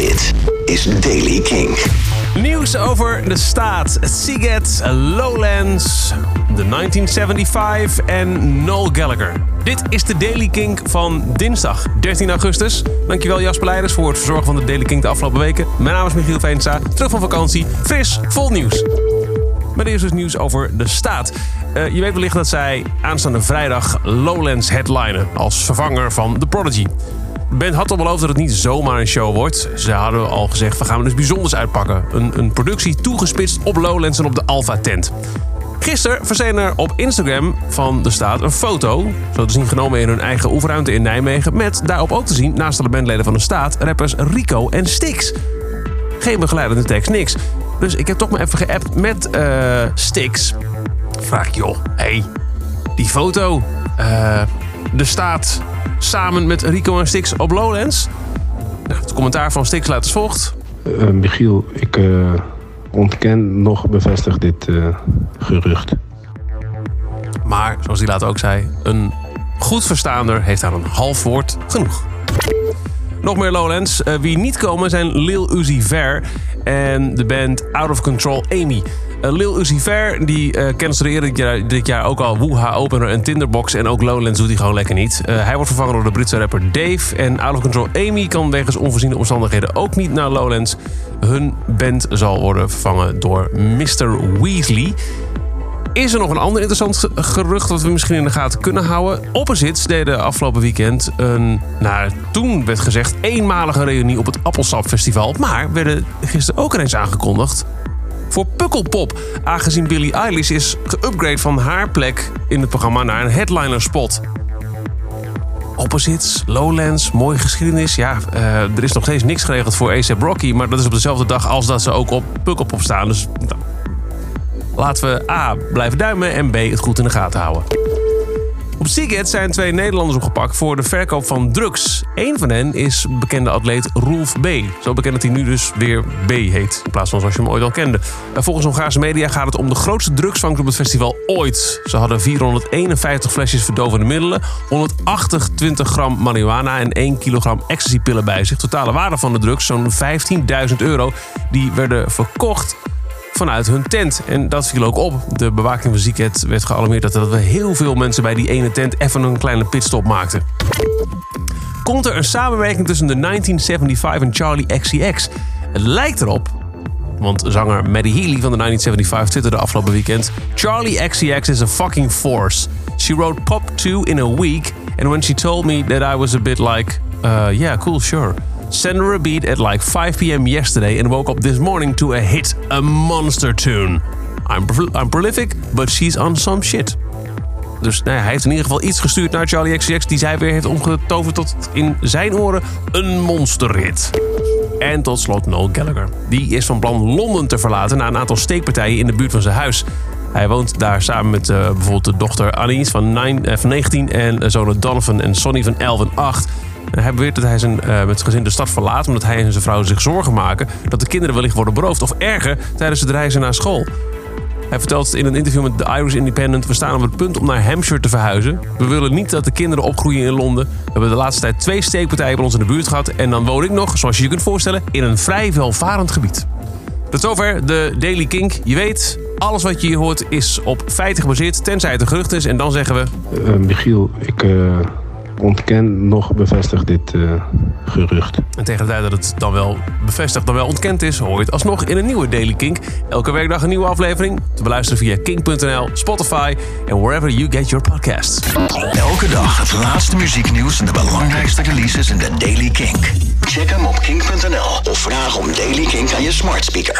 Dit is Daily King. Nieuws over de staat, Seagate, Lowlands, de 1975 en Noel Gallagher. Dit is de Daily Kink van dinsdag 13 augustus. Dankjewel Jasper Leiders voor het verzorgen van de Daily Kink de afgelopen weken. Mijn naam is Michiel Veensa, terug van vakantie, fris, vol nieuws. Maar eerst dus nieuws over de staat. Uh, je weet wellicht dat zij aanstaande vrijdag Lowlands headlinen als vervanger van The Prodigy. Band had al beloofd dat het niet zomaar een show wordt. Ze hadden al gezegd, we gaan dus bijzonders uitpakken. Een, een productie toegespitst op Lowlands en op de Alpha tent. Gisteren verscheen er op Instagram van de staat een foto, zo te zien genomen in hun eigen oefenruimte in Nijmegen, met daarop ook te zien, naast de bandleden van de staat, rappers Rico en Stix. Geen begeleidende tekst, niks. Dus ik heb toch maar even geappt met uh, Stix. Vraag joh, hey, die foto, uh, de staat samen met Rico en Stix op Lowlands. Nou, het commentaar van Stix luidt als volgt. Uh, Michiel, ik uh, ontken nog bevestig dit uh, gerucht. Maar, zoals hij later ook zei, een goed verstaander heeft aan een half woord genoeg. Nog meer Lowlands. wie niet komen zijn Lil Uzi Ver en de band Out of Control Amy. Uh, Lil Uzi Ver, die uh, canceleerde dit jaar, dit jaar ook al Woeha Opener en Tinderbox. En ook Lowlands doet hij gewoon lekker niet. Uh, hij wordt vervangen door de Britse rapper Dave. En Out of Control Amy kan wegens onvoorziene omstandigheden ook niet naar Lowlands. Hun band zal worden vervangen door Mr. Weasley. Is er nog een ander interessant gerucht dat we misschien in de gaten kunnen houden? Opposites deden afgelopen weekend een, nou toen werd gezegd, eenmalige reunie op het Appelsap Festival. Maar werden gisteren ook ineens aangekondigd voor Pukkelpop. Aangezien Billie Eilish is geüpgrade van haar plek in het programma naar een headliner spot. Opposites, Lowlands, mooie geschiedenis. Ja, uh, er is nog steeds niks geregeld voor ASAP Rocky. Maar dat is op dezelfde dag als dat ze ook op Pukkelpop staan. Dus nou, laten we A. blijven duimen en B. het goed in de gaten houden. Op Seagate zijn twee Nederlanders opgepakt voor de verkoop van drugs. Eén van hen is bekende atleet Rolf B. Zo bekend dat hij nu dus weer B heet, in plaats van zoals je hem ooit al kende. Volgens Hongaarse media gaat het om de grootste drugsvangst op het festival ooit. Ze hadden 451 flesjes verdovende middelen, 128 gram marihuana en 1 kilogram ecstasypillen bij zich. Totale waarde van de drugs zo'n 15.000 euro. Die werden verkocht vanuit hun tent. En dat viel ook op. De bewaking van Zieket werd gealarmeerd dat er heel veel mensen bij die ene tent even een kleine pitstop maakten. Komt er een samenwerking tussen de 1975 en Charlie XCX? Het lijkt erop, want zanger Maddie Healy van de 1975 twitterde afgelopen weekend: Charlie XCX is a fucking force. She wrote Pop 2 in a week, and when she told me that I was a bit like, uh, yeah, cool, sure. Sent her a beat at like 5 p.m. yesterday and woke up this morning to a hit, a monster tune. I'm, prolific, but she's on some shit. Dus nou hij heeft in ieder geval iets gestuurd naar Charlie XCX... die zij weer heeft omgetoverd tot in zijn oren een monsterhit. En tot slot Noel Gallagher. Die is van plan Londen te verlaten... na een aantal steekpartijen in de buurt van zijn huis. Hij woont daar samen met uh, bijvoorbeeld de dochter Annelies van, 9, uh, van 19... en zonen Donovan en Sonny van 11 en 8... Hij beweert dat hij zijn, uh, met zijn gezin de stad verlaat omdat hij en zijn vrouw zich zorgen maken dat de kinderen wellicht worden beroofd of erger tijdens het reizen naar school. Hij vertelt in een interview met The Irish Independent: We staan op het punt om naar Hampshire te verhuizen. We willen niet dat de kinderen opgroeien in Londen. We hebben de laatste tijd twee steekpartijen bij ons in de buurt gehad. En dan woon ik nog, zoals je je kunt voorstellen, in een vrij welvarend gebied. Tot zover de Daily Kink. Je weet, alles wat je hier hoort is op feiten gebaseerd, tenzij het een gerucht is. En dan zeggen we. Uh, Michiel, ik. Uh ontken nog bevestig dit uh, gerucht. En tegen de tijd dat het dan wel bevestigd, dan wel ontkend is, hoor je het alsnog in een nieuwe Daily Kink. Elke werkdag een nieuwe aflevering. Te beluisteren via kink.nl, Spotify en wherever you get your podcasts. Elke dag het laatste muzieknieuws en de belangrijkste releases in de Daily Kink. Check hem op kink.nl of vraag om Daily Kink aan je smart speaker.